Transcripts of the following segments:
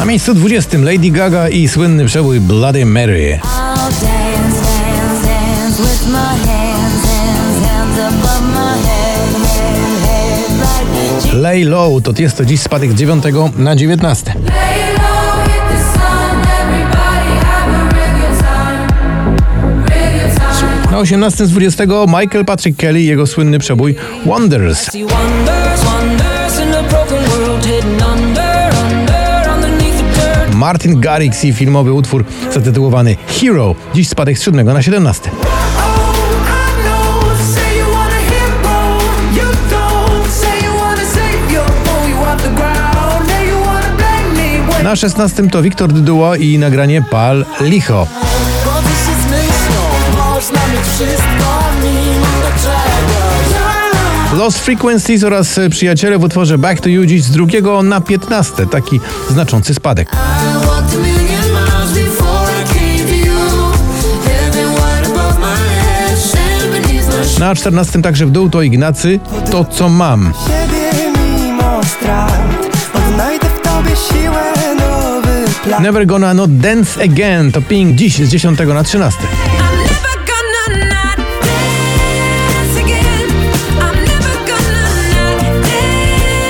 Na miejscu 20 Lady Gaga i słynny przebój Bloody Mary. Lay Low to jest to dziś spadek z 9 na 19. Lay low, hit the sun, everybody have a real good time. Real good time. Na 18 z 20 Michael Patrick Kelly i jego słynny przebój wonders Martin Garrix i filmowy utwór zatytułowany Hero. Dziś spadek z 7 na 17. Na 16 to Wiktor Dyduła i nagranie Pal Licho. Bo ty się zmyślą Można mieć wszystko Lost Frequencies oraz e, przyjaciele w utworze Back to You dziś z 2 na 15. Taki znaczący spadek. Na 14 także w dół to Ignacy To co mam. Never Gonna Not Dance Again to Pink dziś z 10 na 13.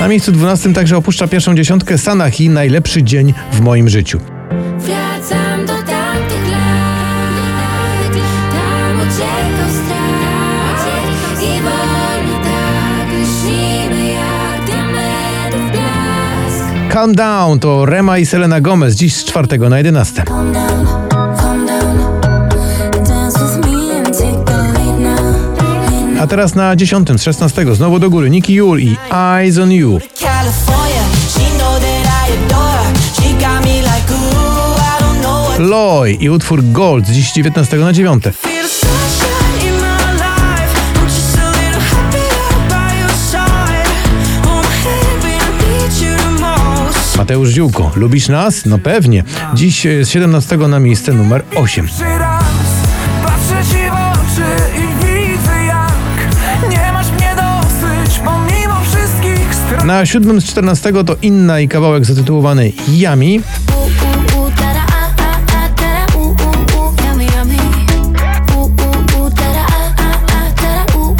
Na miejscu 12 także opuszcza pierwszą dziesiątkę Sanahi Najlepszy dzień w moim życiu. Wracam do tamtych lat, tam uciekał strach i wolno tak lśnimy jak diamentów blask. Calm Down to Rema i Selena Gomez dziś z 4 na 11. teraz na 10 z 16 znowu do góry Nicky Jul i Eyes on You. Loy i utwór Gold dziś z 19 na 9. Feel the sunshine in my life I'm just a little happier by your side Hold my hand when I need you the most Mateusz Ziółko. Lubisz nas? No pewnie. Dziś e, z 17 na miejsce numer 8. Na 7 z 14 to inna i kawałek zatytułowany Yami.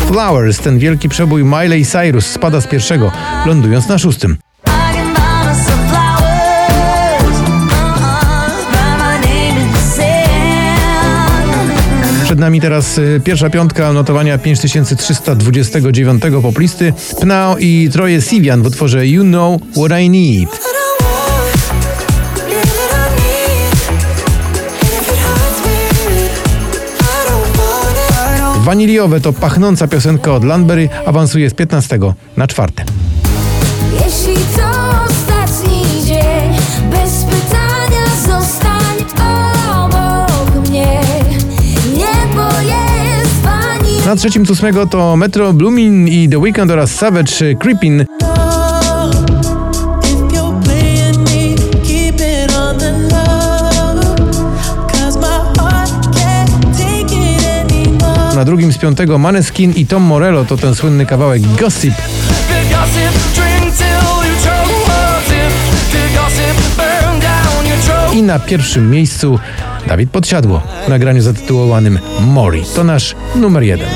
Flowers, ten wielki przebój Miley Cyrus spada z pierwszego, lądując na szóstym. nami teraz y, pierwsza piątka notowania 5329 poplisty. Pnao i Troje Sivian w utworze You Know What I Need. Waniliowe to pachnąca piosenka od Landberry awansuje z 15 na 4. Na trzecim ósmego to Metro Bloomin i The Weeknd oraz Savage Creepin. Na drugim z piątego Maneskin i Tom Morello to ten słynny kawałek Gossip. I na pierwszym miejscu Dawid Podsiadło w nagraniu zatytułowanym Mori. To nasz numer jeden.